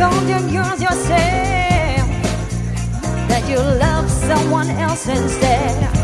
don't yourself. That you love someone else instead.